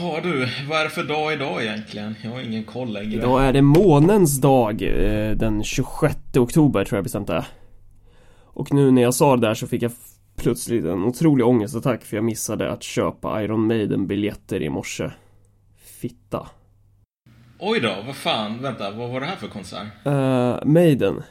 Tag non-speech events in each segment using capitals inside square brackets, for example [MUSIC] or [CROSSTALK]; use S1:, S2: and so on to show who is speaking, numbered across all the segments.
S1: Ja du, vad är det för dag idag egentligen? Jag har ingen koll längre.
S2: Idag är det månens dag, eh, den 26 oktober tror jag bestämt det. Och nu när jag sa det där så fick jag plötsligt en otrolig ångestattack för jag missade att köpa Iron Maiden biljetter i morse. Fitta.
S1: Oj då, vad fan, vänta, vad var det här för konsert?
S2: Uh, Maiden.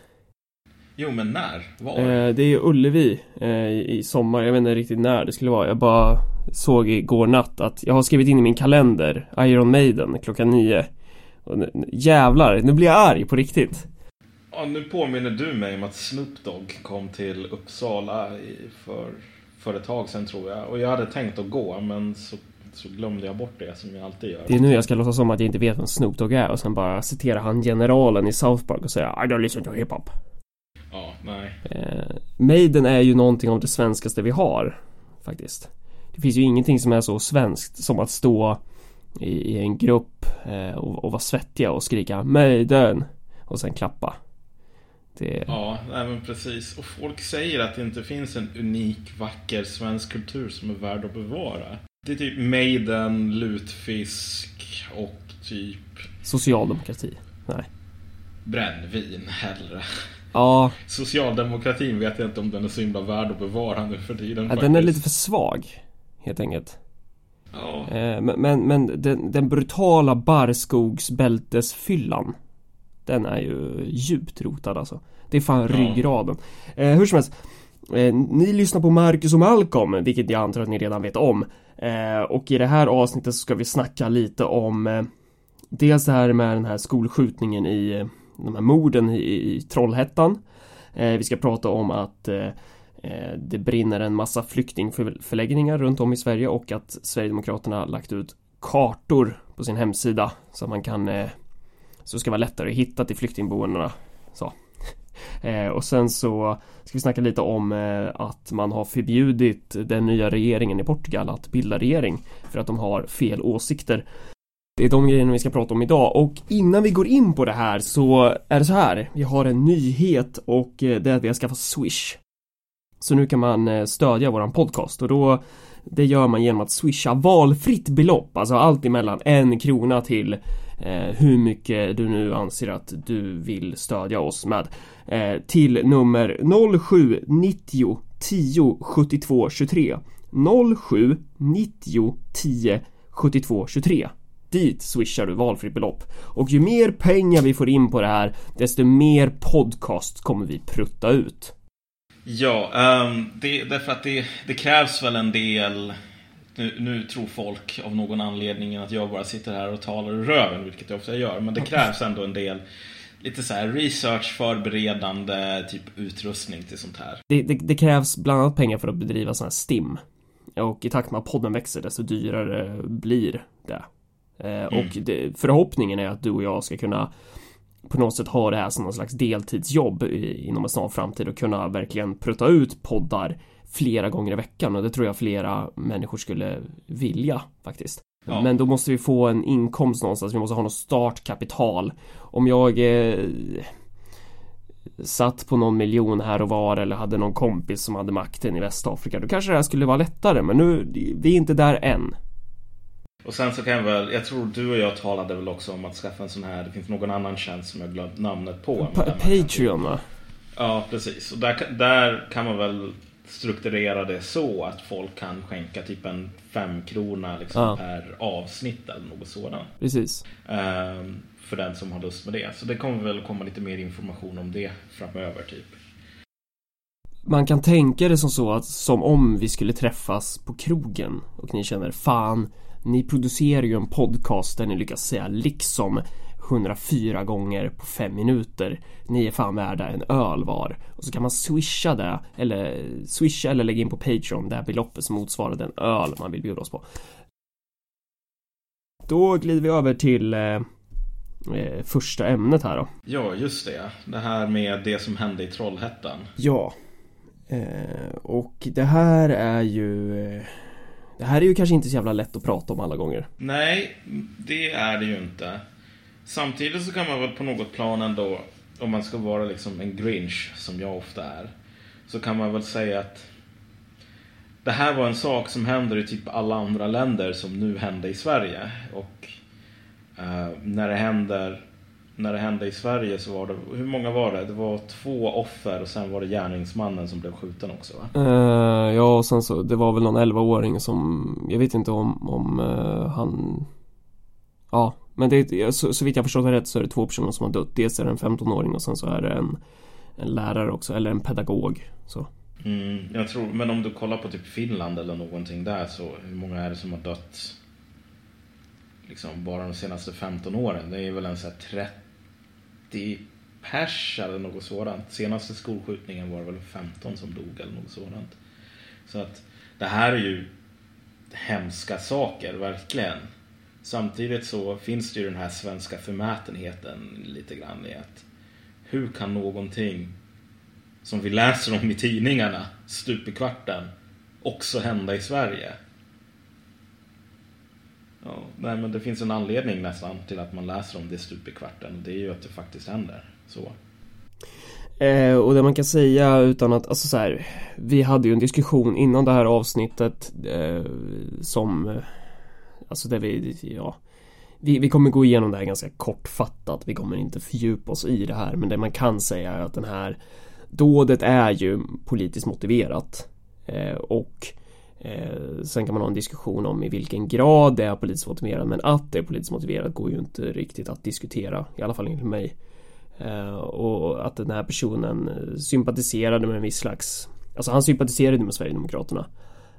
S1: Jo, men när? Var?
S2: Uh, det är Ullevi uh, i sommar, jag vet inte riktigt när det skulle vara. Jag bara såg igår natt att jag har skrivit in i min kalender Iron Maiden klockan nio. Och nu, jävlar, nu blir jag arg på riktigt.
S1: Ja, nu påminner du mig om att Snoop Dogg kom till Uppsala för, för ett tag sedan tror jag. Och jag hade tänkt att gå, men så, så glömde jag bort det som jag alltid gör.
S2: Det är nu jag ska låtsas som att jag inte vet vem Snoop Dogg är och sen bara citera han generalen i South Park och säga I don't listen to hiphop.
S1: Ja, nej.
S2: Eh, Maiden är ju någonting av det svenskaste vi har. Faktiskt. Det finns ju ingenting som är så svenskt som att stå i, i en grupp eh, och, och vara svettiga och skrika Maiden och sen klappa.
S1: Det... Ja, nej men precis. Och folk säger att det inte finns en unik, vacker svensk kultur som är värd att bevara. Det är typ Maiden, lutfisk och typ...
S2: Socialdemokrati? Nej.
S1: Brännvin hellre.
S2: Ja.
S1: Socialdemokratin vet jag inte om den är så himla värd att bevara nu för tiden.
S2: Ja, den är lite för svag. Helt enkelt.
S1: Ja.
S2: Eh, men, men, men den, den brutala barrskogsbältesfyllan Den är ju djupt rotad alltså Det är fan ja. ryggraden eh, Hur som helst eh, Ni lyssnar på Marcus och Malcolm Vilket jag antar att ni redan vet om eh, Och i det här avsnittet så ska vi snacka lite om eh, Dels det här med den här skolskjutningen i eh, de här morden i, i Trollhättan eh, Vi ska prata om att eh, eh, det brinner en massa flyktingförläggningar runt om i Sverige och att Sverigedemokraterna lagt ut kartor på sin hemsida så att man kan eh, så ska vara lättare att hitta till flyktingboendena. Så. [LAUGHS] Eh, och sen så ska vi snacka lite om eh, att man har förbjudit den nya regeringen i Portugal att bilda regering för att de har fel åsikter. Det är de grejerna vi ska prata om idag och innan vi går in på det här så är det så här. Vi har en nyhet och eh, det är att vi har skaffat Swish. Så nu kan man eh, stödja våran podcast och då det gör man genom att swisha valfritt belopp, alltså allt emellan en krona till eh, hur mycket du nu anser att du vill stödja oss med. Eh, till nummer 07 90 10 72 23 07 90 10 72 23 Dit swishar du valfritt belopp. Och ju mer pengar vi får in på det här, desto mer podcast kommer vi prutta ut.
S1: Ja, um, det, därför att det, det krävs väl en del nu, nu, tror folk av någon anledning att jag bara sitter här och talar ur röven, vilket jag ofta gör. Men det krävs ändå en del lite så här research, förberedande typ utrustning till sånt här.
S2: Det, det, det krävs bland annat pengar för att bedriva sån här STIM. Och i takt med att podden växer desto dyrare blir det. Eh, mm. Och det, förhoppningen är att du och jag ska kunna på något sätt ha det här som någon slags deltidsjobb inom en snar framtid och kunna verkligen prutta ut poddar flera gånger i veckan och det tror jag flera människor skulle vilja faktiskt. Ja. Men då måste vi få en inkomst någonstans, vi måste ha något startkapital. Om jag eh, satt på någon miljon här och var eller hade någon kompis som hade makten i Västafrika då kanske det här skulle vara lättare men nu, vi är inte där än.
S1: Och sen så kan jag väl, jag tror du och jag talade väl också om att skaffa en sån här, det finns någon annan tjänst som jag glömt namnet på.
S2: Pa Patreon va?
S1: Ja, precis. Och där, där kan man väl strukturera det så att folk kan skänka typ en femkrona liksom ja. per avsnitt eller något sådant.
S2: Precis.
S1: Um, för den som har lust med det. Så det kommer väl komma lite mer information om det framöver typ.
S2: Man kan tänka det som så att som om vi skulle träffas på krogen och ni känner fan ni producerar ju en podcast där ni lyckas säga liksom 104 gånger på 5 minuter. Ni är fan värda en öl var. Och så kan man swisha det, eller swisha eller lägga in på Patreon det här beloppet som motsvarar den öl man vill bjuda oss på. Då glider vi över till eh, eh, första ämnet här då.
S1: Ja, just det. Det här med det som hände i Trollhättan.
S2: Ja. Eh, och det här är ju eh, det här är ju kanske inte så jävla lätt att prata om alla gånger.
S1: Nej, det är det ju inte. Samtidigt så kan man väl på något plan ändå, om man ska vara liksom en grinch, som jag ofta är, så kan man väl säga att det här var en sak som händer i typ alla andra länder som nu hände i Sverige. Och uh, när det händer när det hände i Sverige så var det, hur många var det? Det var två offer och sen var det gärningsmannen som blev skjuten också va?
S2: Uh, ja och sen så, det var väl någon 11-åring som, jag vet inte om, om uh, han Ja, men det, så, så vitt jag förstått det rätt så är det två personer som har dött. Dels är det en 15-åring och sen så är det en, en lärare också, eller en pedagog. Så.
S1: Mm, jag tror, men om du kollar på typ Finland eller någonting där så hur många är det som har dött liksom bara de senaste 15 åren? Det är väl en så här 30 pers eller något sådant. Senaste skolskjutningen var det väl 15 som dog eller något sådant. Så att det här är ju hemska saker, verkligen. Samtidigt så finns det ju den här svenska förmätenheten lite grann i att hur kan någonting som vi läser om i tidningarna stup i kvarten också hända i Sverige? Ja, nej, men det finns en anledning nästan till att man läser om det stup i kvarten. Det är ju att det faktiskt händer. Så.
S2: Eh, och det man kan säga utan att, alltså så här, Vi hade ju en diskussion innan det här avsnittet eh, som eh, Alltså där vi, ja vi, vi kommer gå igenom det här ganska kortfattat. Vi kommer inte fördjupa oss i det här. Men det man kan säga är att den här dådet är ju politiskt motiverat. Eh, och eh, sen kan man ha en diskussion om i vilken grad det är politiskt motiverat. Men att det är politiskt motiverat går ju inte riktigt att diskutera. I alla fall enligt mig. Eh, och att den här personen eh, sympatiserade med en viss slags Alltså han sympatiserade med Sverigedemokraterna.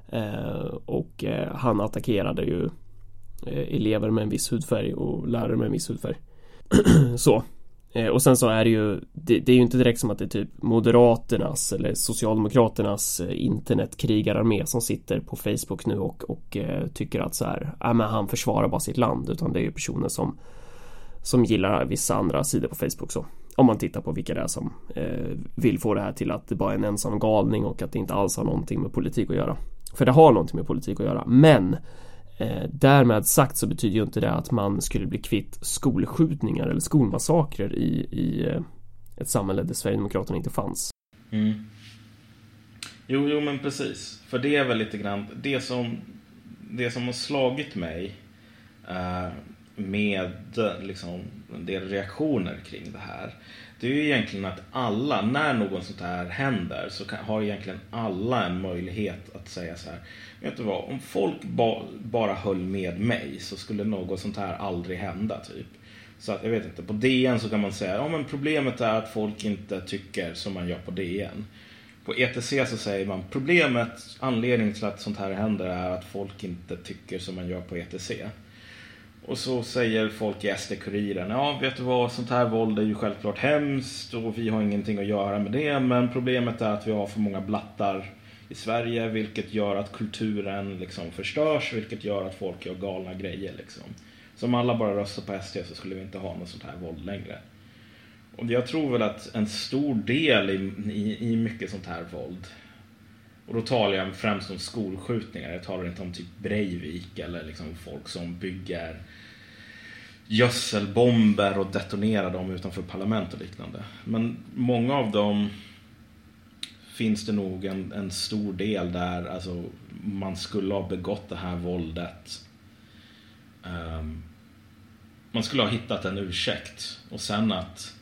S2: Eh, och eh, han attackerade ju Eh, elever med en viss hudfärg och lärare med en viss hudfärg. [CLEARS THROAT] så. Eh, och sen så är det ju det, det, är ju inte direkt som att det är typ Moderaternas eller Socialdemokraternas eh, internetkrigararmé som sitter på Facebook nu och, och eh, tycker att så här, ja men han försvarar bara sitt land utan det är ju personer som som gillar vissa andra sidor på Facebook så. Om man tittar på vilka det är som eh, vill få det här till att det bara är en ensam galning och att det inte alls har någonting med politik att göra. För det har någonting med politik att göra. Men Eh, därmed sagt så betyder ju inte det att man skulle bli kvitt skolskjutningar eller skolmassakrer i, i eh, ett samhälle där Sverigedemokraterna inte fanns.
S1: Mm. Jo, jo, men precis. För det är väl lite grann det som, det som har slagit mig eh, med liksom, en del reaktioner kring det här. Det är ju egentligen att alla, när något sånt här händer så kan, har egentligen alla en möjlighet att säga så här vet du vad, om folk ba, bara höll med mig så skulle något sånt här aldrig hända typ. Så att jag vet inte, på DN så kan man säga, ja men problemet är att folk inte tycker som man gör på DN. På ETC så säger man, problemet, anledningen till att sånt här händer är att folk inte tycker som man gör på ETC. Och så säger folk i SD-Kuriren, ja vet du vad, sånt här våld är ju självklart hemskt och vi har ingenting att göra med det, men problemet är att vi har för många blattar i Sverige vilket gör att kulturen liksom förstörs vilket gör att folk gör galna grejer. Liksom. Så om alla bara röstar på SD så skulle vi inte ha något sånt här våld längre. Och jag tror väl att en stor del i, i, i mycket sånt här våld och då talar jag främst om skolskjutningar. Jag talar inte om typ Breivik eller liksom folk som bygger gödselbomber och detonerar dem utanför parlament och liknande. Men många av dem finns det nog en, en stor del där alltså, man skulle ha begått det här våldet. Um, man skulle ha hittat en ursäkt och sen att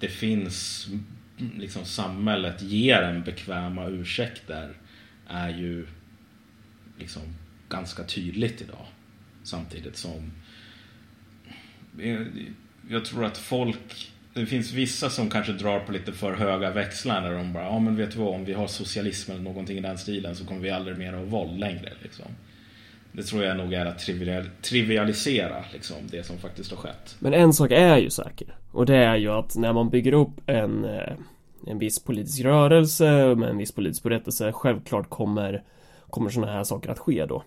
S1: det finns, Mm. liksom samhället ger en bekväma ursäkter är ju liksom ganska tydligt idag. Samtidigt som eh, jag tror att folk det finns vissa som kanske drar på lite för höga växlar när de bara, ja men vet du vad, om vi har socialism eller någonting i den stilen så kommer vi aldrig mer ha våld längre. Liksom. Det tror jag nog är att trivialisera liksom, det som faktiskt har skett.
S2: Men en sak är ju säker. Och det är ju att när man bygger upp en, eh, en viss politisk rörelse med en viss politisk berättelse, självklart kommer, kommer sådana här saker att ske då.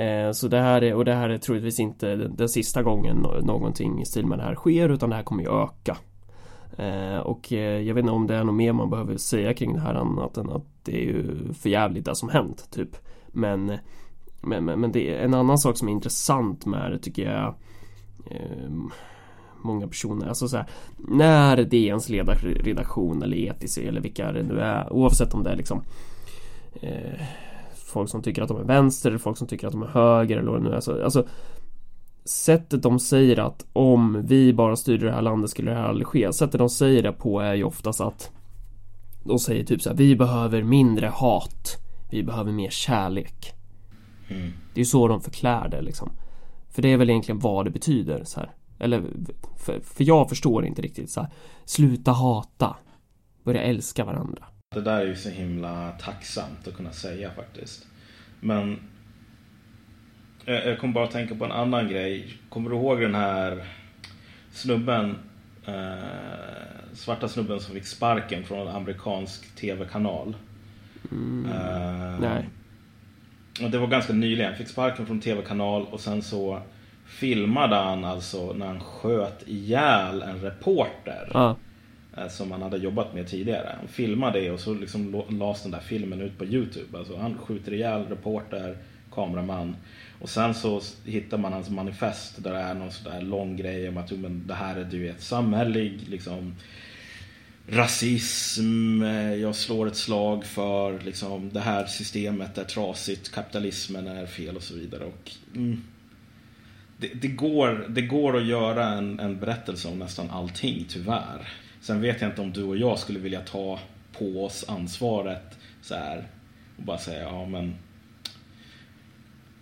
S2: Eh, så det här är, och det här är troligtvis inte den, sista gången någonting i stil med det här sker utan det här kommer ju öka. Eh, och jag vet inte om det är något mer man behöver säga kring det här annat än att det är ju för jävligt det som hänt typ. Men, men, men det är en annan sak som är intressant med det tycker jag ehm, Många personer, alltså så här, När DNs ledarredaktion eller ETC eller vilka det nu är Oavsett om det är liksom eh, folk som tycker att de är vänster eller folk som tycker att de är höger eller vad det nu är. Alltså, alltså sättet de säger att om vi bara styrde det här landet skulle det här aldrig ske. Sättet de säger det på är ju oftast att de säger typ så här, vi behöver mindre hat. Vi behöver mer kärlek.
S1: Mm.
S2: Det är ju så de förklär det liksom. För det är väl egentligen vad det betyder så här. Eller för, för jag förstår inte riktigt så här. Sluta hata. Börja älska varandra.
S1: Det där är ju så himla tacksamt att kunna säga faktiskt. Men jag, jag kommer bara att tänka på en annan grej. Kommer du ihåg den här snubben, eh, svarta snubben som fick sparken från en amerikansk tv-kanal?
S2: Mm.
S1: Eh,
S2: Nej.
S1: Och det var ganska nyligen. Fick sparken från tv-kanal och sen så filmade han alltså när han sköt ihjäl en reporter.
S2: Ja.
S1: eh, Som han hade jobbat med tidigare. Han filmade det och så liksom lades den där filmen ut på Youtube. Alltså han skjuter ihjäl reporter, kameraman. Och sen så hittar man hans manifest där det är någon sån där lång grej om att men det här är du vet samhällelig liksom rasism, eh, jag slår ett slag för liksom det här systemet är trasigt, kapitalismen är fel och så vidare. Och, mm, det, det, går, det går att göra en, en berättelse om nästan allting, tyvärr. Sen vet jag inte om du och jag skulle vilja ta på oss ansvaret så här och bara säga ja men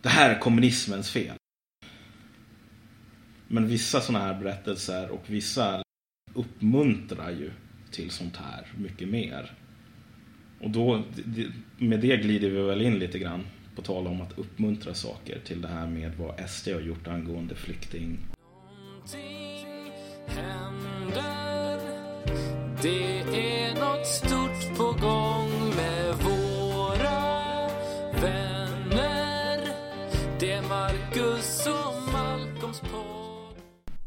S1: det här är kommunismens fel. Men vissa sådana här berättelser och vissa uppmuntrar ju till sånt här mycket mer. Och då, med det glider vi väl in lite grann på tal om att uppmuntra saker till det här med vad SD har gjort angående flykting.
S3: Någonting händer Det är något stort på gång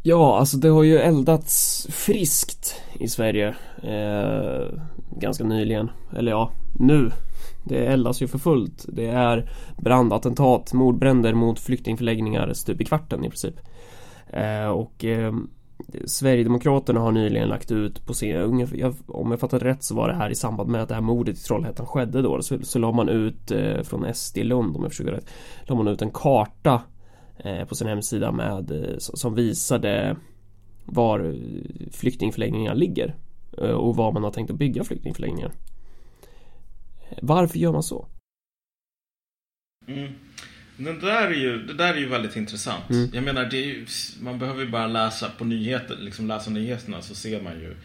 S2: Ja, alltså det har ju eldats friskt i Sverige eh, ganska nyligen. Eller ja, nu. Det eldas ju för fullt. Det är brandattentat, mordbränder mot flyktingförläggningar stup i kvarten i princip. Eh, och eh, Sverigedemokraterna har nyligen lagt ut på sin, jag, om jag fattat rätt så var det här i samband med att det här mordet i Trollhättan skedde då. Så, så la man ut eh, från SD Lund om jag förstår rätt. La man ut en karta på sin hemsida med eh, som visade var eh, flyktingförläggningar ligger eh, och var man har tänkt att bygga flyktingförläggningar. Varför gör man så?
S1: Mm. Det, där är ju, det där är ju väldigt intressant.
S2: Mm.
S1: Jag menar, ju, man behöver ju bara läsa på nyheter, liksom läsa nyheterna så ser man ju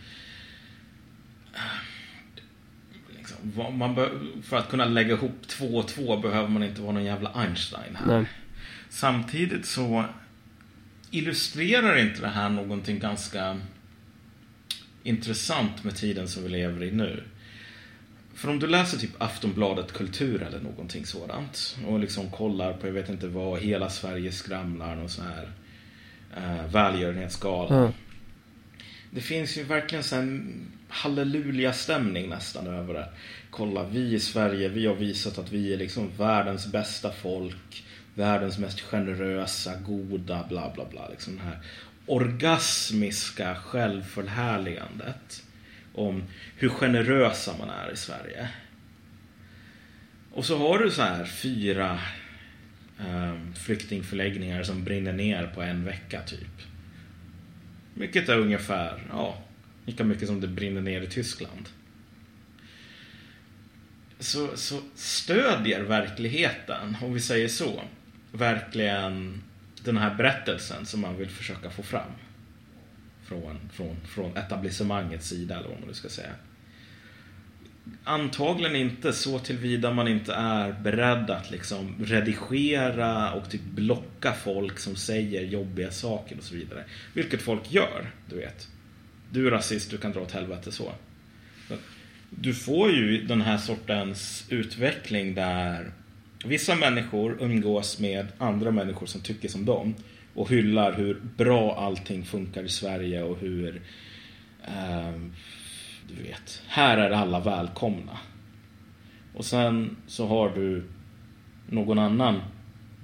S1: liksom, man för att kunna lägga ihop två och två behöver man inte vara någon jävla Einstein här.
S2: Nej.
S1: Samtidigt så illustrerar inte det här någonting ganska intressant med tiden som vi lever i nu. För om du läser typ Aftonbladet Kultur eller någonting sådant och liksom kollar på, jag vet inte vad, Hela Sverige skramlar och så här eh, välgörenhetsgala.
S2: Mm.
S1: Det finns ju verkligen så en halleluja-stämning nästan över det. Kolla, vi i Sverige, vi har visat att vi är liksom världens bästa folk. Världens mest generösa, goda, bla bla bla. Liksom det här orgasmiska självförhärligandet. Om hur generösa man är i Sverige. Och så har du så här fyra eh, flyktingförläggningar som brinner ner på en vecka typ. Vilket är ungefär, ja, lika mycket som det brinner ner i Tyskland. Så, så stödjer verkligheten, om vi säger så, verkligen den här berättelsen som man vill försöka få fram. Från, från, från etablissemangets sida, eller vad man nu ska säga. Antagligen inte så tillvida man inte är beredd att liksom redigera och typ blocka folk som säger jobbiga saker och så vidare. Vilket folk gör, du vet. Du är rasist, du kan dra åt helvete så. Du får ju den här sortens utveckling där vissa människor umgås med andra människor som tycker som dem och hyllar hur bra allting funkar i Sverige och hur eh, du vet, här är alla välkomna. Och sen så har du någon annan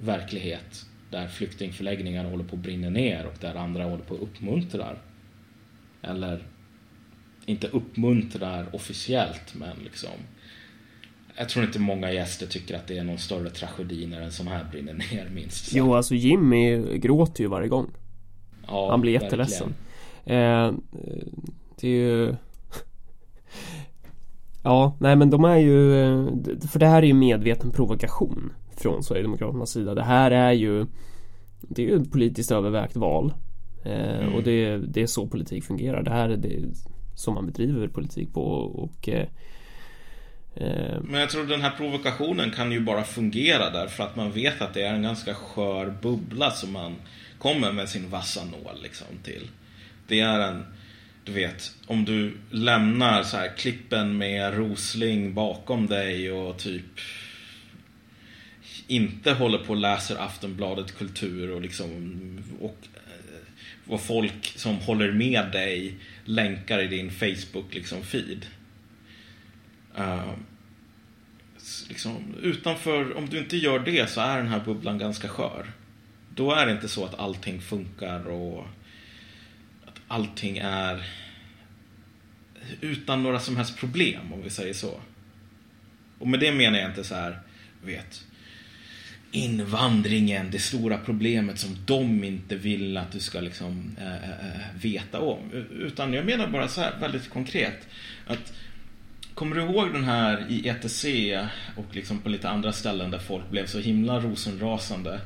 S1: verklighet där flyktingförläggningar håller på att brinna ner och där andra håller på att uppmuntrar. Eller inte uppmuntrar officiellt men liksom jag tror inte många gäster tycker att det är någon större tragedi när en sån här brinner ner minst sagt.
S2: Jo, alltså Jimmy gråter ju varje gång.
S1: Ja,
S2: Han blir jätteledsen. Eh, det är ju... [LAUGHS] Ja, nej men de är ju... eh, För det här är ju medveten provokation från Sverigedemokraternas sida. Det här är ju... Det är ju ett politiskt övervägt val. Eh,
S1: Mm.
S2: Och det, det är så politik fungerar. Det här är det som man bedriver politik på och... Eh, Eh,
S1: Men jag tror den här provokationen kan ju bara fungera därför att man vet att det är en ganska skör bubbla som man kommer med sin vassa nål liksom till. Det är en, du vet, om du lämnar så här klippen med Rosling bakom dig och typ inte håller på och läser Aftonbladet kultur och liksom och och vad folk som håller med dig länkar i din Facebook liksom feed. Ehm, liksom, utanför, om du inte gör det så är den här bubblan ganska skör. Då är det inte så att allting funkar och att allting är utan några som helst problem, om vi säger så. Och med det menar jag inte så här, vet, invandringen, det stora problemet som de inte vill att du ska liksom äh, äh, veta om. Utan jag menar bara så här väldigt konkret. Att Kommer du ihåg den här i ETC och liksom på lite andra ställen där folk blev så himla rosenrasande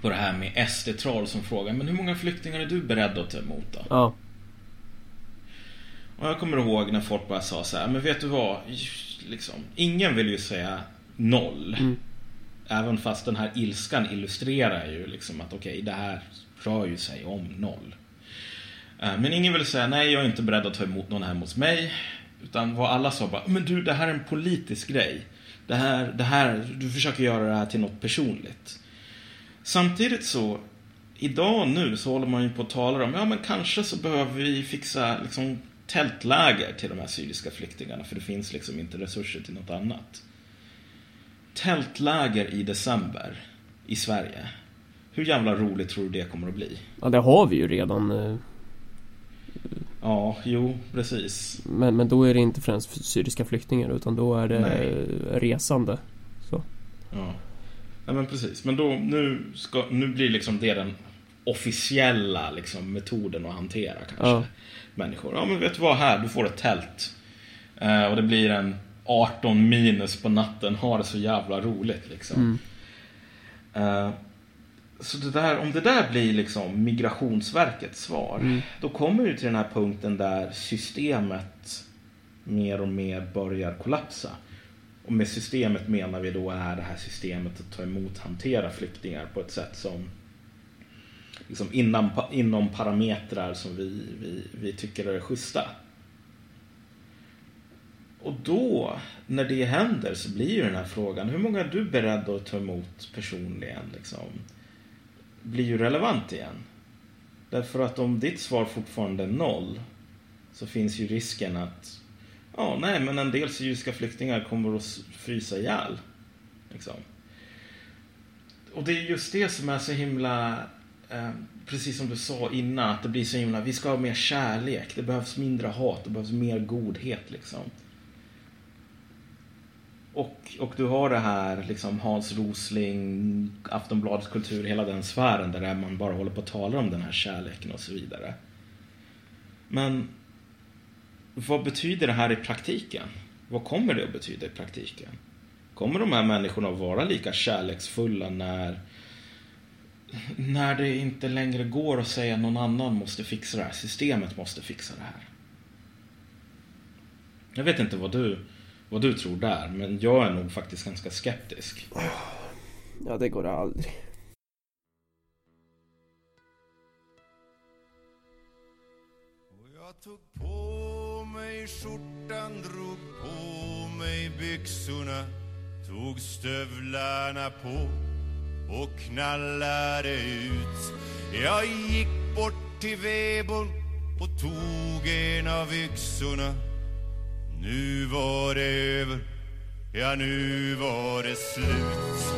S1: på det här med SD-troll som frågar men hur många flyktingar är du beredd att ta emot då?
S2: ja,
S1: Och jag kommer ihåg när folk bara sa så här, men vet du vad? Liksom, ingen vill ju säga noll.
S2: Mm.
S1: Även fast den här ilskan illustrerar ju liksom att okej, det här rör ju sig om noll. Eh, Men ingen vill säga nej, jag är inte beredd att ta emot någon hem hos mig. Utan vad alla sa bara, men du, det här är en politisk grej. Det här, det här, du försöker göra det här till något personligt. Samtidigt så, idag nu så håller man ju på att tala om, ja men kanske så behöver vi fixa liksom tältläger till de här syriska flyktingarna för det finns liksom inte resurser till något annat. Tältläger i december i Sverige. Hur jävla roligt tror du det kommer att bli?
S2: ja det har vi ju redan eh,
S1: Ja, jo, precis.
S2: Men, men då är det inte främst syriska flyktingar utan då är det
S1: Nej.
S2: resande så.
S1: Ja. ja men precis. Men då, nu, ska, nu blir liksom det den officiella liksom, metoden att hantera kanske
S2: Ja.
S1: människor. Ja men vet du vad, här, du får ett tält. Eh, och det blir en 18 minus på natten, ha det så jävla roligt liksom. Eh, så det där, om det där blir liksom Migrationsverkets svar, då kommer vi till den här punkten där systemet mer och mer börjar kollapsa. Och med systemet menar vi då är det här systemet att ta emot, hantera flyktingar på ett sätt som liksom inom, inom parametrar som vi, vi, vi tycker är schyssta. Och då, när det händer, så blir ju den här frågan, hur många är du beredd att ta emot personligen? Liksom, blir ju relevant igen. Därför att om ditt svar fortfarande är noll, så finns ju risken att, ja, nej, men en del syriska flyktingar kommer att frysa ihjäl. Liksom. Och det är just det som är så himla, eh, precis som du sa innan, att det blir så himla, vi ska ha mer kärlek, det behövs mindre hat, det behövs mer godhet liksom. Och, och du har det här liksom Hans Rosling, Aftonbladets kultur, hela den sfären där man bara håller på att tala om den här kärleken och så vidare. Men vad betyder det här i praktiken? Vad kommer det att betyda i praktiken? Kommer de här människorna att vara lika kärleksfulla när när det inte längre går att säga någon annan måste fixa det här, systemet måste fixa det här. Jag vet inte vad du, vad du tror där, men jag är nog faktiskt ganska skeptisk.
S2: Ja det går aldrig.
S4: Och jag tog på mig skjortan, drog på mig byxorna Tog stövlarna på och knallade ut Jag gick bort till vedboden och tog en av yxorna nu var det över, ja nu var det slut.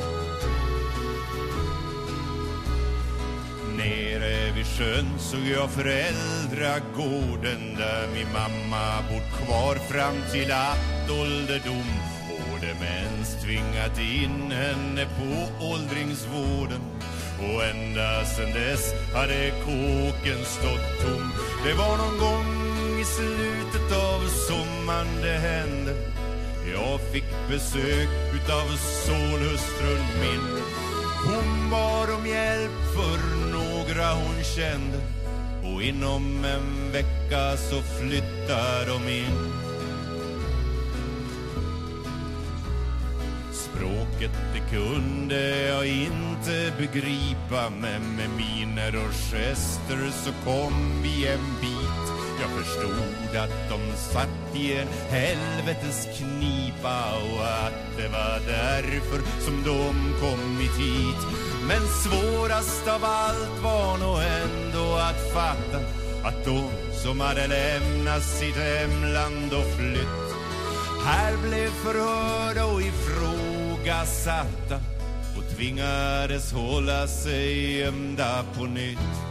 S4: Nere vid sjön såg jag föräldragården där min mamma bott kvar fram till att ålderdom och demens. Tvingat in henne på åldringsvården. Och ända sen dess hade kåken stått tom. Det var någon gång i slutet av sommaren det hände. Jag fick besök utav sonhustrun min. Hon bad om hjälp för några hon kände. Och inom en vecka så flyttar de in. Språket det kunde jag inte begripa Men med miner och gester så kom vi en bit jag förstod att de satt i en helvetes knipa Och att det var därför som de kommit hit Men svårast av allt var nog ändå att fatta Att de som hade lämnat sitt hemland och flytt här blev förhörda och ifrågasatta och tvingades hålla sig gömda på nytt.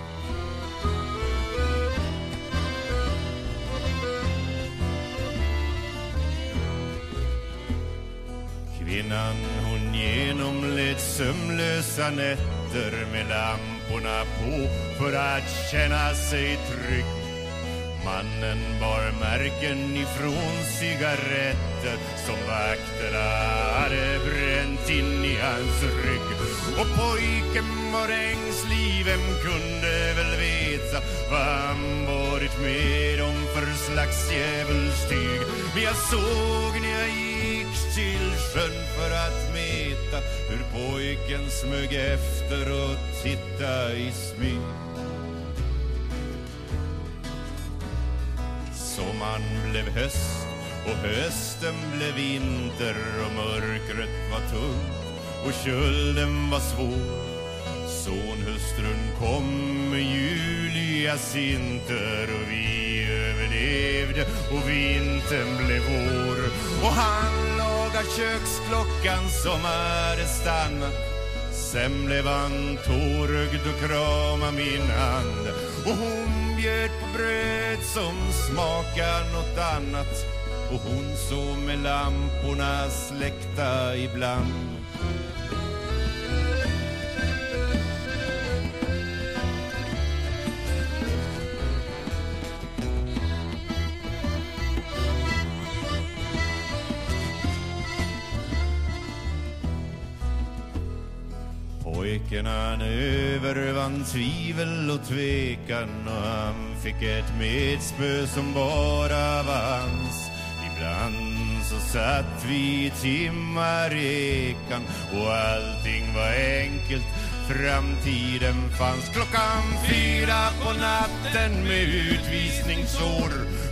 S4: Kvinnan hon genomled sömnlösa nätter med lamporna på för att känna sig trygg. Mannen bar märken ifrån cigaretter som vakterna hade bränt in i hans rygg. Och pojken var ängslig, vem kunde väl veta vad han varit med om för slags djävulstyg. Men jag såg när jag gick till sjön för att meta hur pojken smög efter och titta i smyg. Sommaren blev höst och hösten blev vinter och mörkret var tungt och kölden var svår. Sonhustrun kom med Julias inter och vi överlevde och vintern blev vår. Och han lagade köksklockan som hade stannat. Sen blev han tårögd och krama min hand och hon bjöd på bröd som smakar något annat och hon såg med lamporna släckta ibland. Pojken han övervann tvivel och tvekan och han fick ett medspö som bara var hans. Ibland så satt vi i timmar i ekan och allting var enkelt. Framtiden fanns klockan fyra på natten med utvisningsår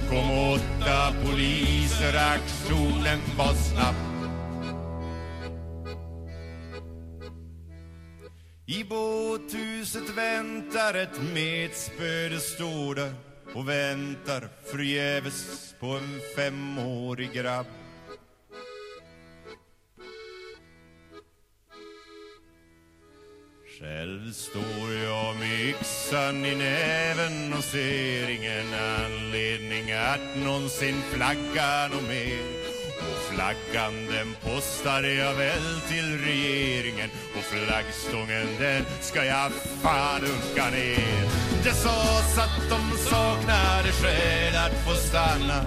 S4: Kom åtta poliser, aktionen var snabb. I båthuset väntar ett metspö, det står där och väntar förgäves på en femårig grabb. Själv står jag med yxan i näven och ser ingen anledning att någonsin flagga nåt mer. Flaggan den postar jag väl till regeringen och flaggstången den ska jag fan unka ner. Det sades att de saknade skäl att få stanna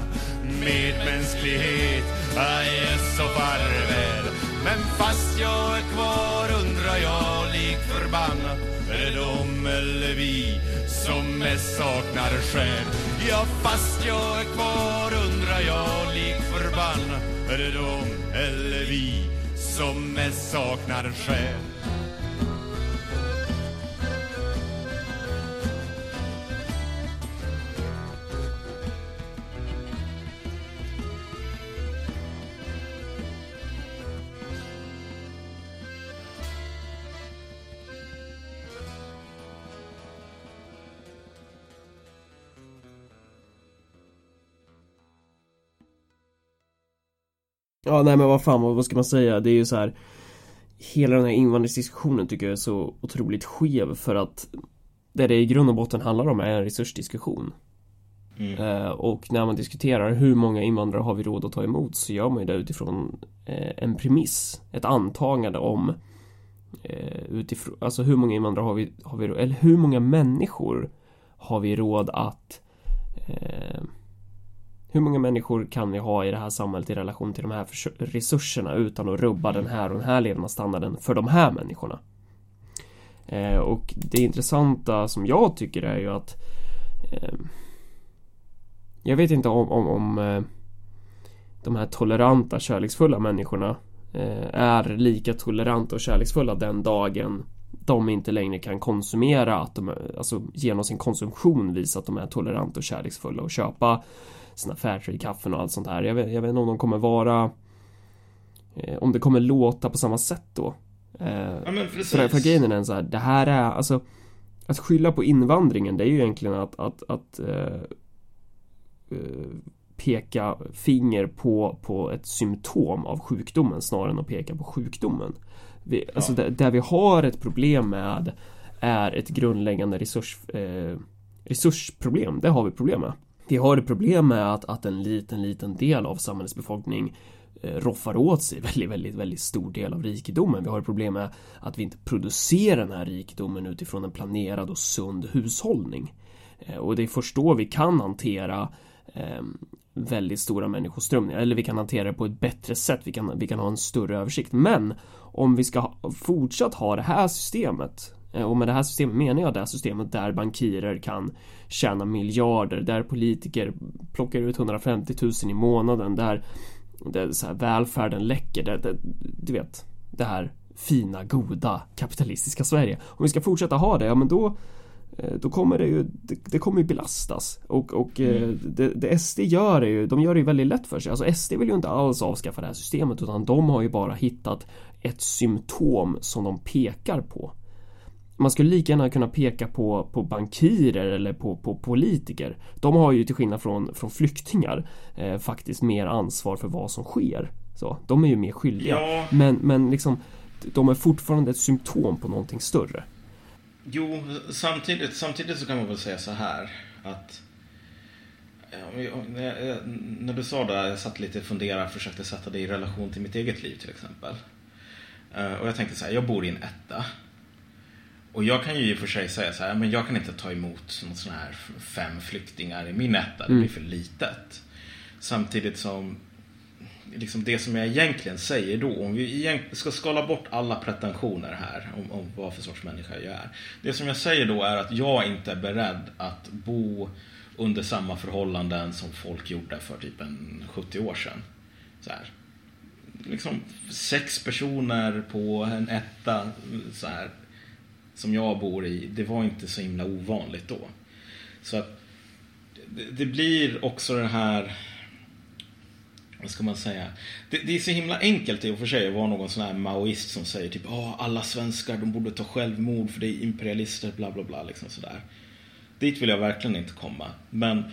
S4: medmänsklighet, aj så farväl. Men fast jag är kvar undrar jag lik förbannat är det de eller vi som mest saknar skäl? Ja, fast jag är kvar undrar jag lik förbannat är det de eller vi som mest saknar själ
S2: Ja nej men vad fan vad ska man säga? Det är ju så här Hela den här invandringsdiskussionen tycker jag är så otroligt skev för att Det det i grund och botten handlar om är en resursdiskussion. Eh, och när man diskuterar hur många invandrare har vi råd att ta emot så gör man ju det utifrån eh, en premiss, ett antagande om eh, utifrån, alltså hur många invandrare har vi, har vi eller hur många människor har vi råd att hur många människor kan vi ha i det här samhället i relation till de här resurserna utan att rubba den här och den här levnadsstandarden för de här människorna? Eh, och det intressanta som jag tycker är ju att eh, Jag vet inte om, om, om eh, de här toleranta, kärleksfulla människorna eh, är lika toleranta och kärleksfulla den dagen de inte längre kan konsumera, att de, alltså genom sin konsumtion visa att de är toleranta och kärleksfulla och köpa sina Fairtrade-kaffen och allt sånt här. Jag vet, jag vet inte om de kommer vara eh, om det kommer låta på samma sätt då. Eh,
S1: Ja men precis.
S2: för, för grejen är den så här, det här är alltså Att skylla på invandringen det är ju egentligen att, att, att eh, eh, Peka finger på, på ett symptom av sjukdomen snarare än att peka på sjukdomen vi, Alltså där, där vi har ett problem med Är ett grundläggande resurs, eh, resursproblem, det har vi problem med vi har ett problem med att, att en liten, liten del av samhällets befolkning eh, roffar åt sig väldigt, väldigt, väldigt stor del av rikedomen. Vi har ett problem med att vi inte producerar den här rikedomen utifrån en planerad och sund hushållning. Eh, och det är först då vi kan hantera eh, väldigt stora människoströmningar eller vi kan hantera det på ett bättre sätt. Vi kan, vi kan ha en större översikt. Men om vi ska ha, fortsatt ha det här systemet och med det här systemet menar jag det här systemet där bankirer kan tjäna miljarder, där politiker plockar ut 150 000 i månaden, där, där så här välfärden läcker, där, där, du vet, det här fina, goda, kapitalistiska Sverige. Om vi ska fortsätta ha det, ja men då eh, då kommer det ju, det, det kommer ju belastas och, och eh, det, det SD gör är ju, de gör det ju väldigt lätt för sig. Alltså SD vill ju inte alls avskaffa det här systemet utan de har ju bara hittat ett symptom som de pekar på. Man skulle lika gärna kunna peka på, på bankirer eller på, på politiker. De har ju till skillnad från, från flyktingar eh, faktiskt mer ansvar för vad som sker. Så, de är ju mer skyldiga.
S1: Ja.
S2: Men, men liksom, de är fortfarande ett symptom på någonting större.
S1: Jo, samtidigt, samtidigt så kan man väl säga så här att om jag- när, du sa det, jag satt lite och funderade, försökte sätta det i relation till mitt eget liv till exempel. Eh, Och jag tänkte så här, jag bor i en etta. Och jag kan ju i och för sig säga så här, men jag kan inte ta emot något sån här fem flyktingar i min etta, det blir för litet. Samtidigt som liksom det som jag egentligen säger då, om vi ska skala bort alla pretensioner här om, om vad för sorts människa jag är. Det som jag säger då är att jag inte är beredd att bo under samma förhållanden som folk gjorde för typ en 70 år sedan. Så här. Liksom sex personer på en etta så här, som jag bor i, det var inte så himla ovanligt då. Så att det, blir också den här vad ska man säga? Det, det är så himla enkelt i och för sig att vara någon sån här maoist som säger typ oh, alla svenskar de borde ta självmord för det är imperialister, bla bla bla liksom sådär. Dit vill jag verkligen inte komma. Men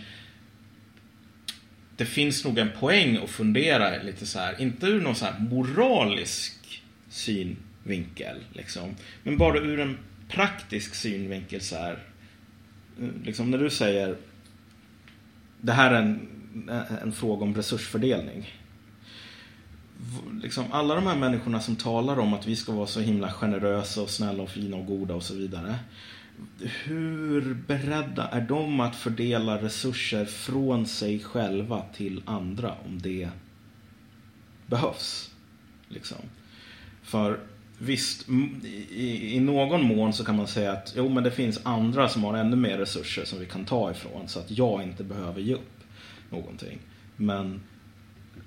S1: det finns nog en poäng att fundera lite så här, inte ur någon så här moralisk synvinkel liksom. Men bara ur en praktisk synvinkel så här. Eh, liksom när du säger det här är en, eh, en fråga om resursfördelning. Liksom alla de här människorna som talar om att vi ska vara så himla generösa och snälla och fina och goda och så vidare. Hur beredda är de att fördela resurser från sig själva till andra om det behövs? Liksom. För visst, i, i någon mån så kan man säga att jo men det finns andra som har ännu mer resurser som vi kan ta ifrån så att jag inte behöver ge upp någonting. Men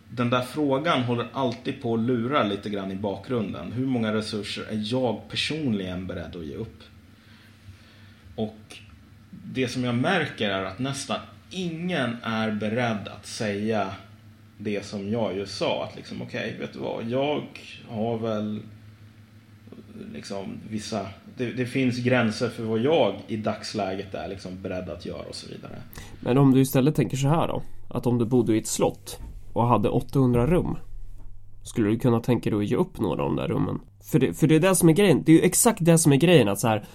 S1: den där frågan håller alltid på att lura lite grann i bakgrunden. Hur många resurser är jag personligen beredd att ge upp? Och det som jag märker är att nästan ingen är beredd att säga det som jag just sa. Att liksom, okej, vet du vad? Jag har väl liksom vissa... Det, det finns gränser för vad jag i dagsläget är liksom beredd att göra och så vidare.
S2: Men om du istället tänker så här då Att om du bodde i ett slott och hade 800 rum Skulle du kunna tänka dig att ge upp några av de där rummen? För det, för det är det som är grejen, det är ju exakt det som är grejen att så här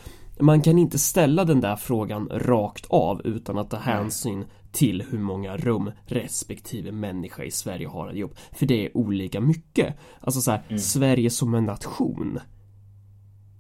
S2: Man kan inte ställa den där frågan rakt av utan att ta hänsyn till hur många rum respektive människa i Sverige har ett jobb. För det är olika mycket. Alltså så här, Sverige som en nation.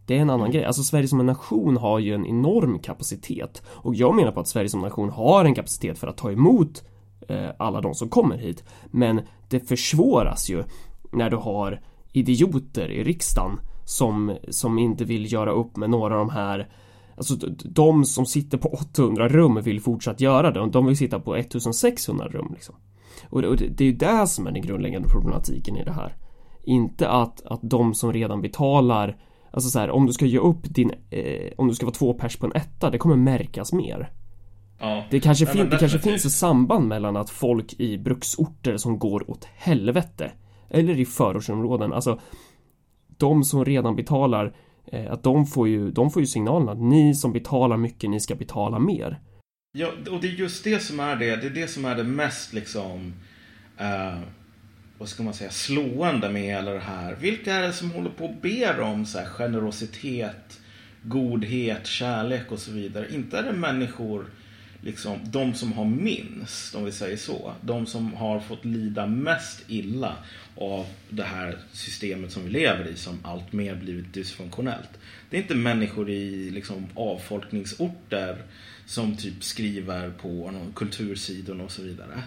S2: Det är en annan grej. Alltså Sverige som en nation har ju en enorm kapacitet. Och jag menar på att Sverige som nation har en kapacitet för att ta emot eh, alla de som kommer hit. Men det försvåras ju när du har idioter i riksdagen som, som inte vill göra upp med några av de här Alltså de som sitter på 800 rum vill fortsatt göra det. och De vill sitta på 1600 rum liksom. Och det, och det, det är ju det som är den grundläggande problematiken i det här. Inte att, att de som redan betalar Alltså så här, om du ska ge upp din eh, Om du ska vara två pers på en etta, det kommer märkas mer.
S1: Ja.
S2: Det kanske,
S1: men
S2: det kanske finns ett samband mellan att folk i bruksorter som går åt helvete Eller i förortsområden, alltså De som redan betalar eh, Att de får ju, de får ju signalen att ni som betalar mycket, ni ska betala mer
S1: Ja, och det är just det som är det. Det är det som är det mest liksom... eh, vad ska man säga? Slående med hela det här. Vilka är det som håller på och ber om så här, generositet, godhet, kärlek och så vidare? Inte är det människor, liksom, de som har minst, om vi säger så. De som har fått lida mest illa av det här systemet som vi lever i som allt mer blivit dysfunktionellt. Det är inte människor i liksom, avfolkningsorter som typ skriver på någon kultursidor och så vidare.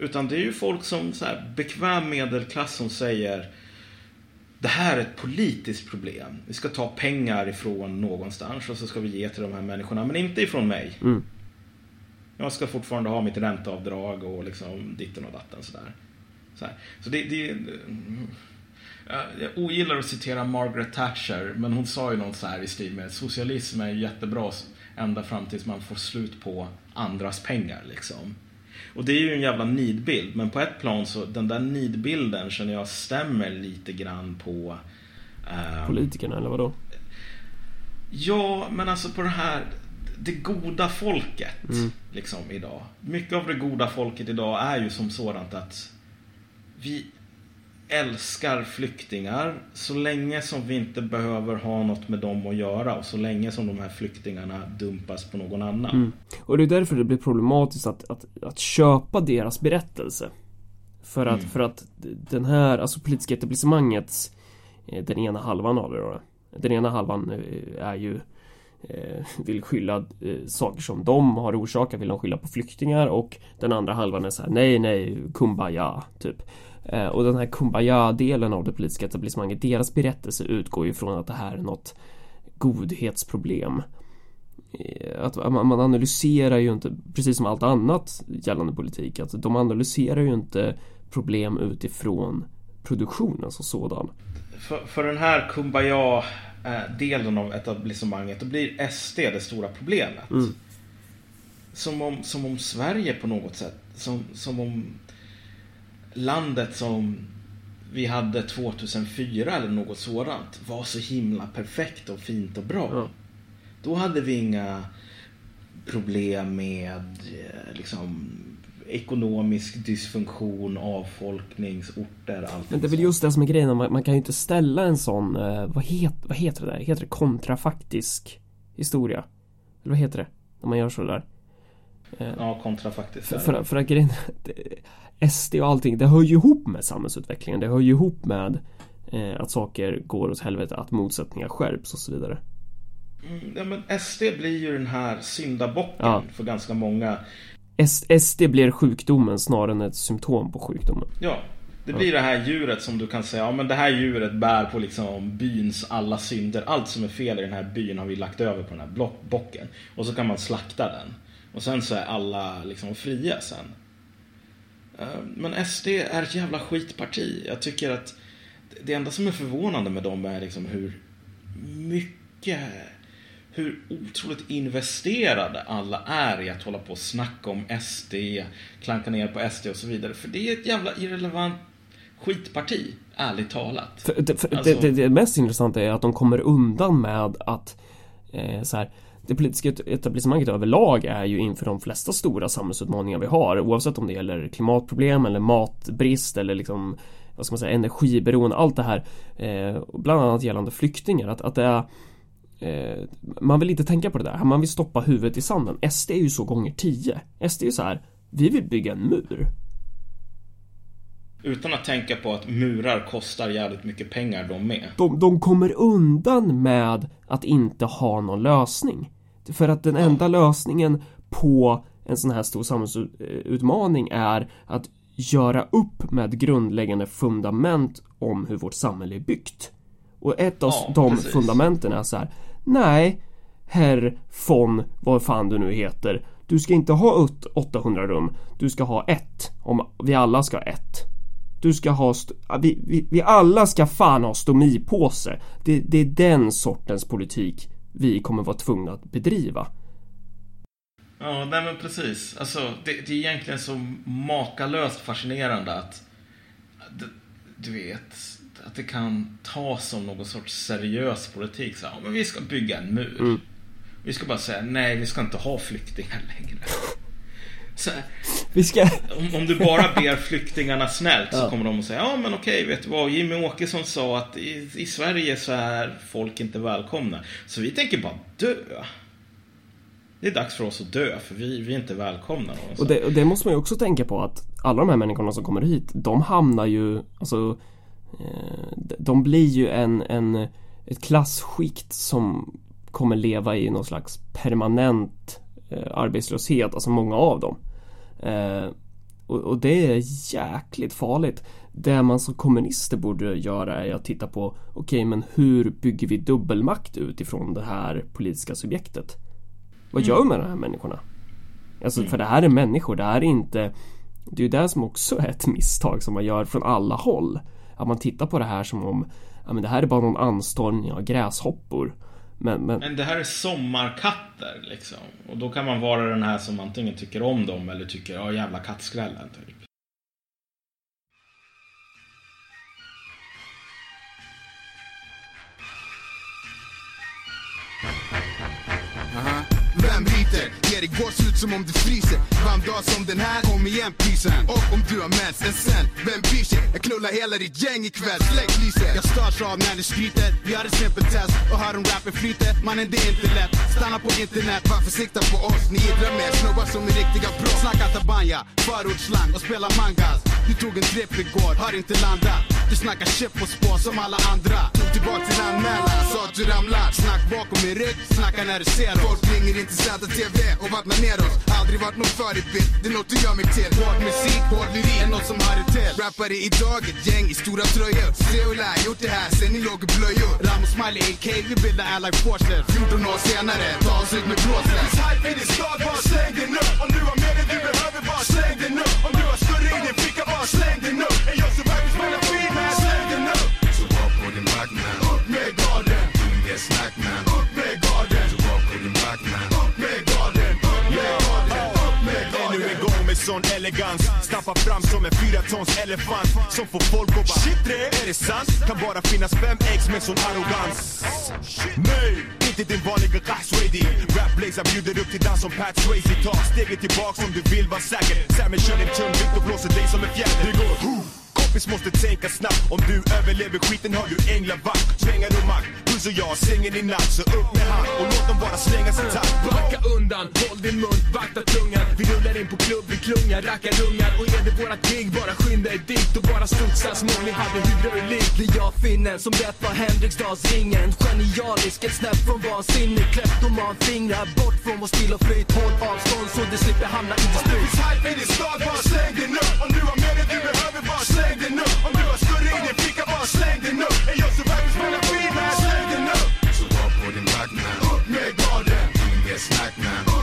S1: Utan det är ju folk som så här, bekväm medelklass som säger det här är ett politiskt problem. Vi ska ta pengar ifrån någonstans och så ska vi ge till de här människorna, men inte ifrån mig.
S2: Mm.
S1: Jag ska fortfarande ha mitt ränteavdrag och liksom ditten och datten sådär. Så, här. så det, det Ja, jag ogillar att citera Margaret Thatcher, men hon sa ju något så här i stil med socialism är jättebra ända fram tills man får slut på andras pengar liksom. Och det är ju en jävla nidbild, men på ett plan så den där nidbilden känner jag stämmer lite grann på eh,
S2: Politikerna eller vadå?
S1: Ja, men alltså på det här det goda folket liksom idag. Mycket av det goda folket idag är ju som sådant att vi älskar flyktingar så länge som vi inte behöver ha något med dem att göra och så länge som de här flyktingarna dumpas på någon annan.
S2: Mm. Och det är därför det blir problematiskt att, att, att köpa deras berättelse. För att, för att den här, alltså politiska etablissemangets eh, Den ena halvan av det då Den ena halvan eh, är ju eh, Vill skylla saker som de har orsakat vill de skylla på flyktingar och Den andra halvan är så här nej nej kumbaya typ Och den här kumbaya-delen av det politiska etablissemanget Deras berättelse utgår ju från att det här är något Godhetsproblem Eh, att man analyserar ju inte, precis som allt annat gällande politik, att de analyserar ju inte problem utifrån produktionen som sådan.
S1: För, för den här kumbaya-delen av etablissemanget, då blir SD det stora problemet. Som, om, som om Sverige på något sätt, som, som om landet som vi hade 2004 eller något sådant var så himla perfekt och fint och bra.
S2: Ja.
S1: Då hade vi inga problem med eh, liksom ekonomisk dysfunktion, avfolkningsorter, allt
S2: Men det är väl just det som är grejen, man, man kan ju inte ställa en sån, eh, vad, het, vad heter det där? Heter det kontrafaktisk historia? Eller vad heter det? När man gör så där.
S1: Ja, kontrafaktiskt.
S2: För, för, för att grejen, SD och allting, det hör ju ihop med samhällsutvecklingen. Det hör ju ihop med eh, att saker går åt helvete, att motsättningar skärps och så vidare.
S1: Mm, Ja, men SD blir ju den här syndabocken
S2: Ja.
S1: för ganska många.
S2: S- SD blir sjukdomen snarare än ett symptom på sjukdomen.
S1: Ja, det blir det här djuret som du kan säga, ja men det här djuret bär på liksom byns alla synder. Allt som är fel i den här byn har vi lagt över på den här bocken. Och så kan man slakta den. Och sen så är alla liksom fria sen. Eh, Men SD är ett jävla skitparti. Jag tycker att det enda som är förvånande med dem är liksom hur mycket hur otroligt investerade alla är i att hålla på och snacka om SD, klanka ner på SD och så vidare. För det är ett jävla irrelevant skitparti, ärligt talat.
S2: För, det, för
S1: Alltså-
S2: det, det, det mest intressanta är att de kommer undan med att eh, så här, det politiska etablissemanget överlag är ju inför de flesta stora samhällsutmaningar vi har oavsett om det gäller klimatproblem eller matbrist eller liksom vad ska man säga energiberoende, allt det här eh, bland annat gällande flyktingar. Att, att det är eh, Man vill inte tänka på det där, man vill stoppa huvudet i sanden. SD är ju så gånger 10 SD är ju så här Vi vill bygga en mur.
S1: Utan att tänka på att murar kostar jävligt mycket pengar de med.
S2: de, de kommer undan med att inte ha någon lösning För att den enda lösningen på en sån här stor samhällsutmaning är att göra upp med grundläggande fundament om hur vårt samhälle är byggt. Och ett av
S1: Ja,
S2: de
S1: precis.
S2: fundamenten är så här. Nej, herr von vad fan du nu heter. Du ska inte ha ut 800 rum. Du ska ha ett. Om vi alla ska ha ett. Du ska ha, vi, vi, vi alla ska fan ha stomipåse. Det, det är den sortens politik vi kommer vara tvungna att bedriva.
S1: Ja, nej men precis. Alltså, det, det är egentligen så makalöst fascinerande att du, du vet, att det kan tas som någon sorts seriös politik. Så, ja, men vi ska bygga en mur. Vi ska bara säga nej, vi ska inte ha flyktingar [LAUGHS] längre. Så,
S2: Vi ska...
S1: om, om du bara ber flyktingarna snällt så kommer de att säga ja men okej, vet du vad? Jimmy Åkesson sa att i, i Sverige så är folk inte välkomna. Så vi tänker bara dö. Det är dags för oss att dö, för vi, vi är inte välkomna.
S2: Och det, och det måste man ju också tänka på att alla de här människorna som kommer hit, de hamnar ju, alltså eh, de- De blir ju en, en, ett klassskikt som kommer leva i någon slags permanent eh, arbetslöshet, alltså många av dem. Eh, och, och det är jäkligt farligt. Det man som kommunister borde göra är att titta på, okej men hur bygger vi dubbelmakt utifrån det här politiska subjektet? Vad gör vi med de här människorna? Alltså för det här är människor, det här är inte Det är ju det som också är ett misstag som man gör från alla håll Att man tittar på det här som om Ja men det här är bara någon anstormning av gräshoppor men, men
S1: Men det här är sommarkatter liksom. Och då kan man vara den här som antingen tycker om dem eller tycker ja jävla kattskrällen typ.
S5: Bryter? Ger dig gåshud som om du fryser? Varm dag som den här, kom igen pysen. Och om du har mens, en sen, vem bryr sig? Jag knullar hela ditt gäng ikväll, släck lyset. Jag störs av när ni skryter, vi har ett simpelt test Och hör om rappen flyter, mannen det är inte lätt. Stanna på internet, varför sikta på oss? Ni idrar med snubbar som är riktiga bror Snacka tabanja, förortsslang och spela mangas. Du tog en tripp igår, har inte landat. Du snackar shit på spå som alla andra. Tog tillbaka din anmälan, sa att du ramlat Snack bakom min rygg, snacka när du ser oss. Folk ringer inte ZTV och vattnar ner oss. Aldrig varit någon förebild, det är något du gör mig till. Hård musik, hård lyrik. Är något som hör det till. Rappare idag, ett gäng i stora tröjor. Seola, gjort det här sen ni låg i blöjor. Ram och Smiley AK, vi bildar Allied Forces. 14 år senare, ta oss ut med blåsläpp Hype i din stad, bara släng den upp. Om du har mer än du behöver, bara släng den upp. Om du har större i din ficka, bara släng den upp. Är jag så Inget snack man, upp med garden var på din vakt man, upp med garden Upp med garden, upp med garden
S4: Ännu en gång med sån elegans Stampar fram som en fyra tons elefant Som får folk att bara Shit det, är det sant? Kan bara finnas fem ex med sån arrogans Nej, inte din vanliga Rahswady Rap Blaze bjuder upp till dans som Pat Swayze Ta steget tillbaks om du vill vara säker Sammy kör din tungvikt och blåser dig som en fjäder Det går Kompis måste tänka snabbt Om du överlever skiten har du änglavakt Svängar och makt Puss och jag sängen i natt Så upp med hand och låt dem bara slänga sin takt.
S6: Backa undan, håll din mun, vakta tungan. Vi rullar in på klubb, vi klungar, rackar ungar. Och är det vårat gig, bara skynda er dit Och bara studsa som om ni hade hydraulik
S7: Det är jag finnen som rappar Henriksdalsringen Genialisk, ett snäpp från vansinne Kleptoman, fingrar bort från vår stil och flyt. Håll avstånd så du slipper hamna i dispyt
S5: Hype i din stad, bara släng den upp. Om du har mer än du behöver, bara släng den upp. Om du har större i din ficka, bara släng den upp. Är jag så verkligen spelar Inget snack man,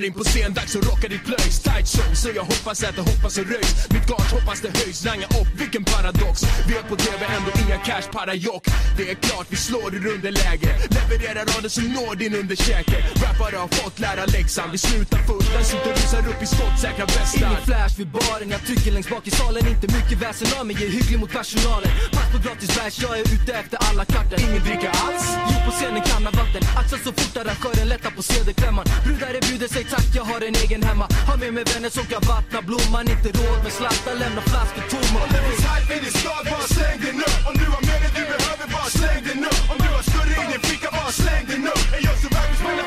S6: kommer in på scen, dags att rocka ditt plöjs. Tight show, så jag hoppas att det hoppas och röjs. Mitt gage hoppas det höjs, ranga upp, vilken paradox. Vi är på TV, ändå inga cash, parajock. Det är klart vi slår ur underläge. Levererar rader som når din underkäke. Rappare har fått lära läxan, vi slutar först Den sitter rusar upp i skottsäkra västar.
S7: Ingen flash vid baren, jag tycker längst bak i salen. Inte mycket väsen av mig, jag är hygglig mot personalen. Pass på gratis bärs, jag är ute efter alla kartor.
S6: Ingen dricka alls.
S7: Jo på scenen kan ha vatten. Axlar så fort arrangören lättar på cd-klämman Brudar erbjuder sig tack jag har en egen hemma. Har med mig vänner som kan vattna blomman. Inte råd med slattar, lämna flaskor tomma.
S5: Om det finns tight i din stad, bara släng den upp. Om du har mer än du behöver, bara släng den upp. Om du har större i din ficka, bara släng den upp. Är jag så värd, spela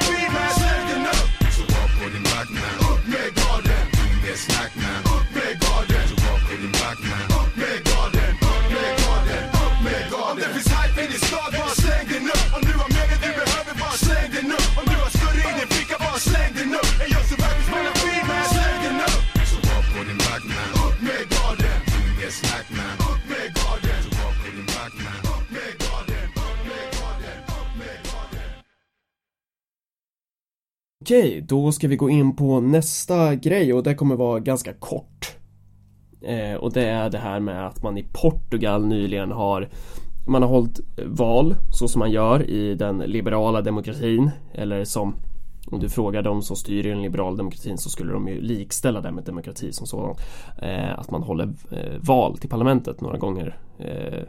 S2: Okej, då ska vi gå in på nästa grej och det kommer vara ganska kort. Eh, och det är det här med att man i Portugal nyligen har man har hållit val så som man gör i den liberala demokratin eller som om du frågar dem som styr i den liberala demokratin så skulle de ju likställa det med demokrati som sådan. Eh, att man håller eh, val till parlamentet några gånger eh,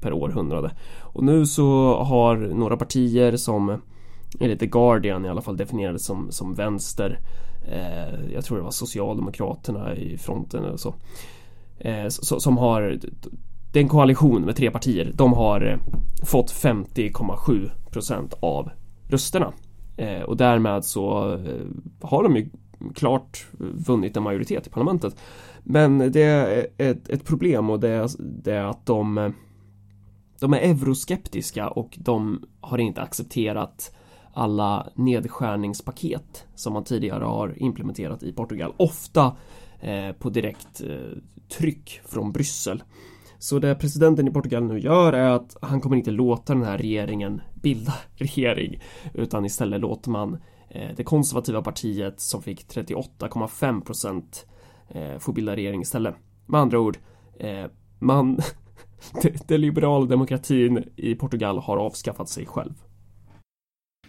S2: per århundrade. Och nu så har några partier som enligt The Guardian i alla fall definierades som, som vänster. Eh, jag tror det var Socialdemokraterna i fronten eller så. Eh, så som har det är en koalition med tre partier. De har eh, fått 50,7 procent av rösterna. Eh, och därmed så eh, har de ju klart vunnit en majoritet i parlamentet. Men det är ett, ett problem och det är, det är att de de är euroskeptiska och de har inte accepterat alla nedskärningspaket som man tidigare har implementerat i Portugal. Ofta eh, på direkt eh, tryck från Bryssel. Så det presidenten i Portugal nu gör är att han kommer inte låta den här regeringen bilda [LAUGHS] regering utan istället låter man eh, det konservativa partiet som fick 38,5 procent få bilda regering istället. Med andra ord, man [LAUGHS] den liberala demokratin i Portugal har avskaffat sig själv.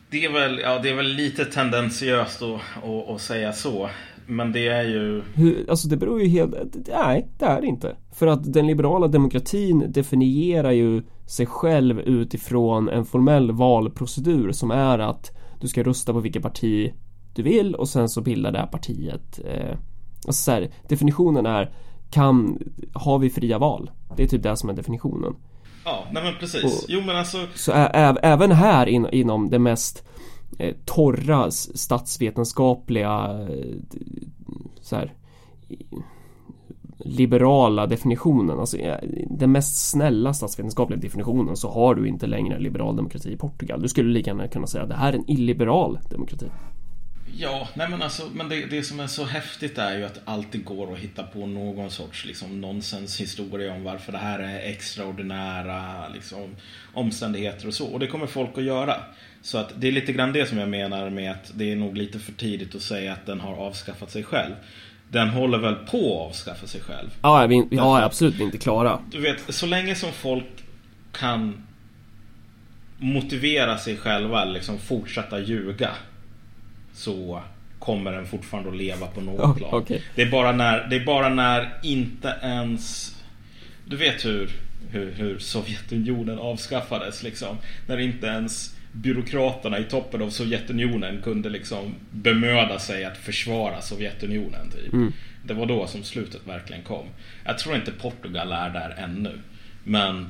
S1: Det är väl, ja, det är väl lite tendentiöst att, att, att säga så. Men det är ju...
S2: Hur, alltså det beror ju helt... Nej, det är det inte. För att den liberala demokratin definierar ju sig själv utifrån en formell valprocedur som är att du ska rösta på vilket parti du vill och sen så bildar det här partiet eh, alltså så här, definitionen är kan, har vi fria val? Det är typ det som är definitionen.
S1: Ja, nej men precis.
S2: Och-
S1: jo men alltså...
S2: Så även här in, inom det mest eh, torra statsvetenskapliga eh, så här, liberala definitionen, alltså den mest snälla statsvetenskapliga definitionen så har du inte längre liberal demokrati i Portugal. Du skulle lika gärna kunna säga att det här är en illiberal demokrati.
S1: Ja, nej men alltså, men det, det som är så häftigt är ju att det alltid går att hitta på någon sorts liksom, nonsenshistoria om varför det här är extraordinära liksom, omständigheter och så. Och det kommer folk att göra. Så att det är lite grann det som jag menar med att det är nog lite för tidigt att säga att den har avskaffat sig själv. Den håller väl på att avskaffa sig själv.
S2: Ja, vi, absolut, vi är inte klara.
S1: Du vet, så länge som folk kan motivera sig själva, liksom fortsätta ljuga. Så kommer den fortfarande att leva på något
S2: Ja,
S1: plan.
S2: okej.
S1: Det, är bara när, det är bara när inte ens... Du vet hur, hur, hur Sovjetunionen avskaffades liksom. När inte ens byråkraterna i toppen av Sovjetunionen kunde liksom bemöda sig att försvara Sovjetunionen. Typ. Det var då som slutet verkligen kom. Jag tror inte Portugal är där ännu. Men,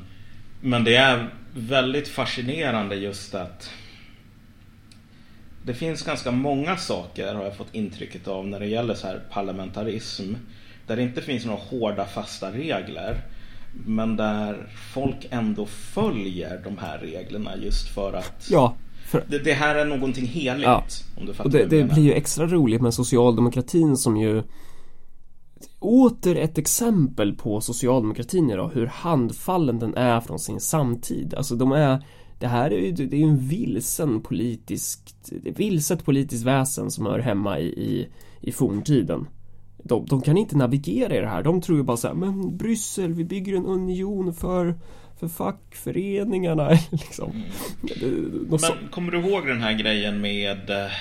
S1: men det är väldigt fascinerande just att det finns ganska många saker har jag fått intrycket av när det gäller så här parlamentarism. Där det inte finns några hårda fasta regler. Men där folk ändå följer de här reglerna just för att
S2: Ja, för,
S1: det, det här är någonting heligt.
S2: Ja.
S1: Om du fattar
S2: Och det, det blir ju extra roligt med socialdemokratin som ju Åter ett exempel på socialdemokratin idag, hur handfallen den är från sin samtid. Alltså de är Det här är ju, det är en vilsen politisk det är vilset politiskt väsen som hör hemma i, i, i forntiden. De, de kan inte navigera i det här. De tror ju bara så här, men Bryssel, vi bygger en union för för fackföreningarna [LAUGHS] liksom. Så-
S1: Men kommer du ihåg den här grejen med eh,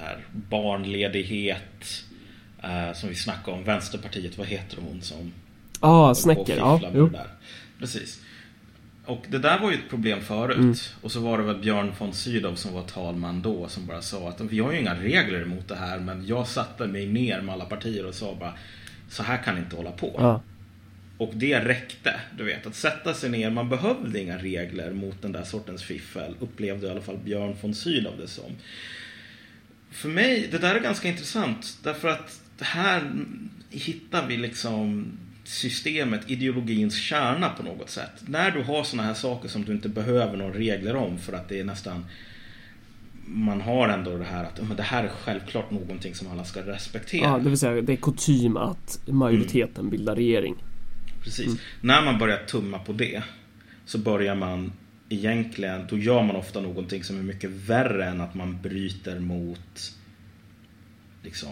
S1: här barnledighet eh, som vi snackade om, Vänsterpartiet, vad heter hon som
S2: Ah, Snäcker, ja, jo.
S1: Precis. Och det där var ju ett problem förut.
S2: Mm.
S1: Och så var det väl Björn von Sydow som var talman då som bara sa att vi har ju inga regler emot det här men jag satte mig ner med alla partier och sa bara så här kan inte hålla på.
S2: Ja.
S1: Och det räckte, du vet, att sätta sig ner. Man behövde inga regler mot den där sortens fiffel, upplevde i alla fall Björn von Sydow det som. För mig, det där är ganska intressant, därför att här hittar vi liksom systemet, ideologins kärna på något sätt. När du har såna här saker som du inte behöver några regler om för att det är nästan man har ändå det här att men det här är självklart någonting som alla ska respektera.
S2: Ja, det vill säga det är kutym att majoriteten bildar regering.
S1: Precis. När man börjar tumma på det så börjar man egentligen, då gör man ofta någonting som är mycket värre än att man bryter mot liksom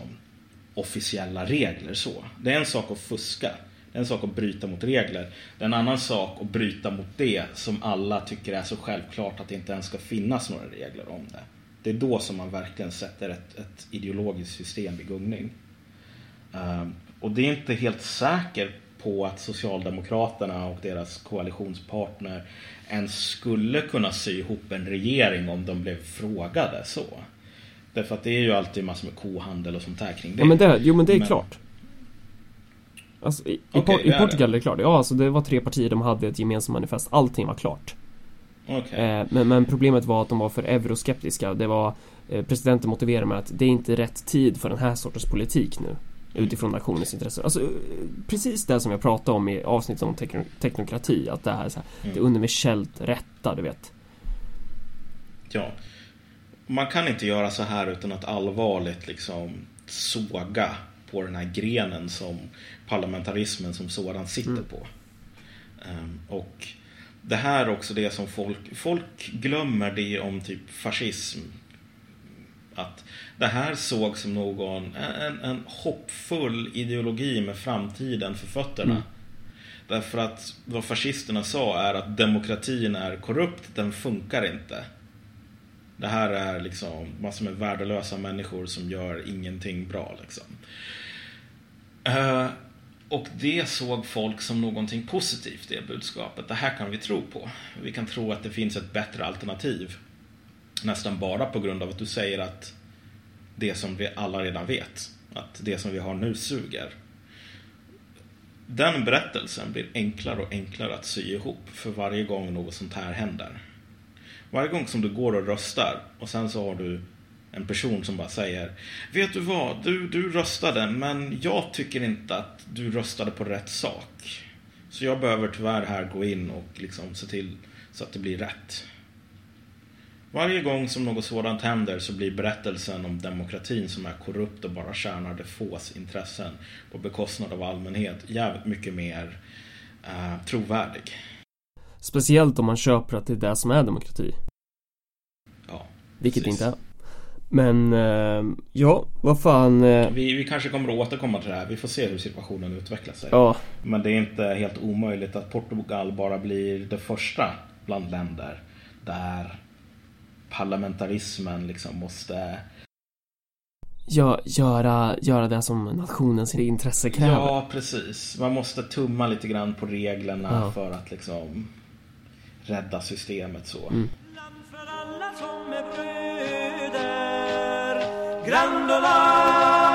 S1: officiella regler så. Det är en sak att fuska. Det är en sak att bryta mot regler. Det är en annan sak att bryta mot det som alla tycker är så självklart att det inte ens ska finnas några regler om det. Det är då som man verkligen sätter ett, ett ideologiskt system i gungning. Um, och det är inte helt säkert på att Socialdemokraterna och deras koalitionspartner ens skulle kunna sy ihop en regering om de blev frågade så. Därför att det är ju alltid massor med kohandel och sånt här kring det.
S2: Ja, men det, jo men det är men... klart. Alltså, i, okay, i, Portugal är det klart. Ja, alltså det var tre partier, de hade ett gemensamt manifest. Allting var klart.
S1: Okay.
S2: Eh, men, men, problemet var att de var för euroskeptiska. Det var eh, Presidenten motiverade med att det är inte rätt tid för den här sortens politik nu. Utifrån nationens intressen. Alltså precis det som jag pratade om i avsnittet om tekno teknokrati. Att det här är så här, mm. det universellt rätta, du vet.
S1: Ja. Man kan inte göra så här utan att allvarligt liksom såga på den här grenen som parlamentarismen som sådan sitter mm. på. Um, och det här är också det som folk, folk glömmer det om typ fascism. Att det här såg som någon, en, en hoppfull ideologi med framtiden för fötterna. Mm. Därför att vad fascisterna sa är att demokratin är korrupt, den funkar inte. Det här är liksom massor med värdelösa människor som gör ingenting bra liksom. Eh, och det såg folk som någonting positivt, det budskapet. Det här kan vi tro på. Vi kan tro att det finns ett bättre alternativ. Nästan bara på grund av att du säger att det som vi alla redan vet, att det som vi har nu suger. Den berättelsen blir enklare och enklare att sy ihop för varje gång något sånt här händer. Varje gång som du går och röstar och sen så har du en person som bara säger Vet du vad, du, du röstade men jag tycker inte att du röstade på rätt sak. Så jag behöver tyvärr här gå in och liksom se till så att det blir rätt. Varje gång som något sådant händer så blir berättelsen om demokratin som är korrupt och bara tjänar de fås intressen på bekostnad av allmänhet jävligt mycket mer uh, trovärdig.
S2: Speciellt om man köper att det är det som är demokrati.
S1: Ja.
S2: Vilket precis. inte är. Men eh, ja, vad fan eh...
S1: vi, vi kanske kommer att återkomma till det här. Vi får se hur situationen utvecklar sig.
S2: Ja.
S1: Men det är inte helt omöjligt att Portugal bara blir det första bland länder där parlamentarismen liksom måste
S2: Ja, göra, göra det som nationens intresse kräver.
S1: Ja, precis. Man måste tumma lite grann på reglerna ja. för att liksom rädda systemet så. Mm. Grandola